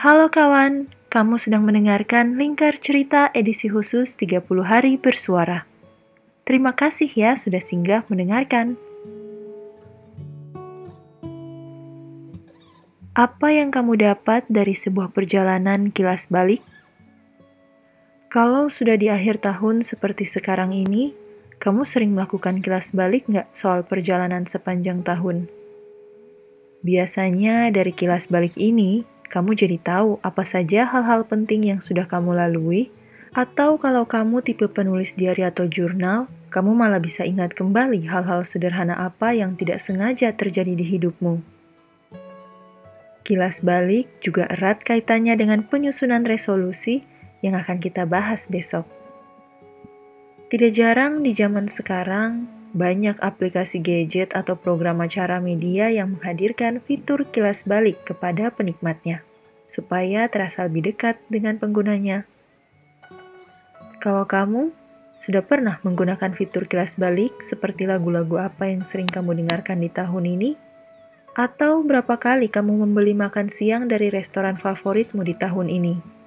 Halo kawan, kamu sedang mendengarkan Lingkar Cerita edisi khusus 30 hari bersuara. Terima kasih ya sudah singgah mendengarkan. Apa yang kamu dapat dari sebuah perjalanan kilas balik? Kalau sudah di akhir tahun seperti sekarang ini, kamu sering melakukan kilas balik nggak soal perjalanan sepanjang tahun? Biasanya dari kilas balik ini, kamu jadi tahu apa saja hal-hal penting yang sudah kamu lalui, atau kalau kamu tipe penulis diary atau jurnal, kamu malah bisa ingat kembali hal-hal sederhana apa yang tidak sengaja terjadi di hidupmu. Kilas balik juga erat kaitannya dengan penyusunan resolusi yang akan kita bahas besok. Tidak jarang di zaman sekarang, banyak aplikasi gadget atau program acara media yang menghadirkan fitur kilas balik kepada penikmatnya supaya terasa lebih dekat dengan penggunanya. Kalau kamu sudah pernah menggunakan fitur kilas balik seperti lagu-lagu apa yang sering kamu dengarkan di tahun ini? Atau berapa kali kamu membeli makan siang dari restoran favoritmu di tahun ini?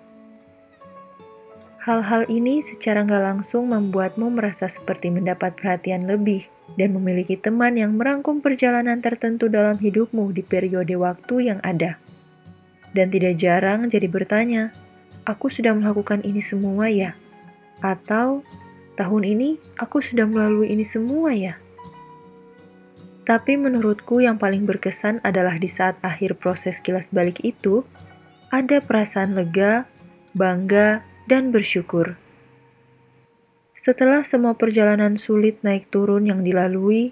Hal-hal ini secara nggak langsung membuatmu merasa seperti mendapat perhatian lebih dan memiliki teman yang merangkum perjalanan tertentu dalam hidupmu di periode waktu yang ada dan tidak jarang jadi bertanya, "Aku sudah melakukan ini semua ya?" Atau, "Tahun ini aku sudah melalui ini semua ya?" Tapi menurutku yang paling berkesan adalah di saat akhir proses kilas balik itu, ada perasaan lega, bangga, dan bersyukur. Setelah semua perjalanan sulit naik turun yang dilalui,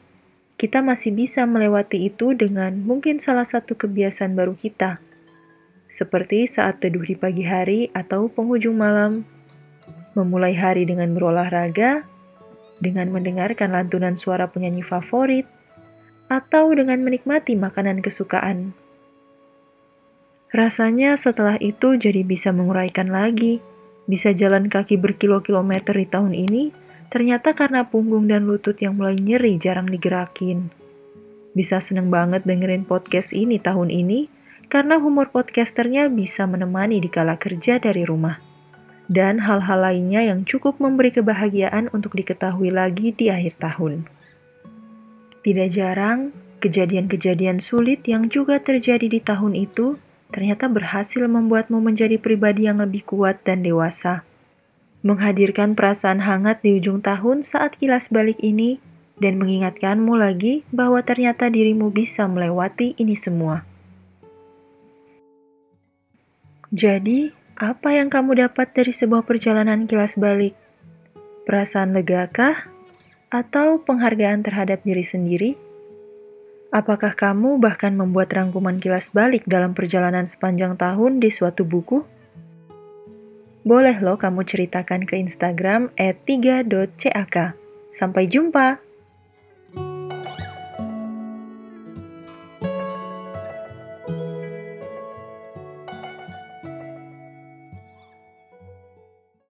kita masih bisa melewati itu dengan mungkin salah satu kebiasaan baru kita, seperti saat teduh di pagi hari atau penghujung malam, memulai hari dengan berolahraga, dengan mendengarkan lantunan suara penyanyi favorit, atau dengan menikmati makanan kesukaan. Rasanya setelah itu jadi bisa menguraikan lagi, bisa jalan kaki berkilo-kilometer di tahun ini, ternyata karena punggung dan lutut yang mulai nyeri jarang digerakin. Bisa seneng banget dengerin podcast ini tahun ini, karena humor podcasternya bisa menemani di kala kerja dari rumah. Dan hal-hal lainnya yang cukup memberi kebahagiaan untuk diketahui lagi di akhir tahun. Tidak jarang, kejadian-kejadian sulit yang juga terjadi di tahun itu ternyata berhasil membuatmu menjadi pribadi yang lebih kuat dan dewasa. Menghadirkan perasaan hangat di ujung tahun saat kilas balik ini dan mengingatkanmu lagi bahwa ternyata dirimu bisa melewati ini semua. Jadi, apa yang kamu dapat dari sebuah perjalanan kilas balik? Perasaan legakah? Atau penghargaan terhadap diri sendiri? Apakah kamu bahkan membuat rangkuman kilas balik dalam perjalanan sepanjang tahun di suatu buku? Boleh loh kamu ceritakan ke Instagram at 3.cak. Sampai jumpa!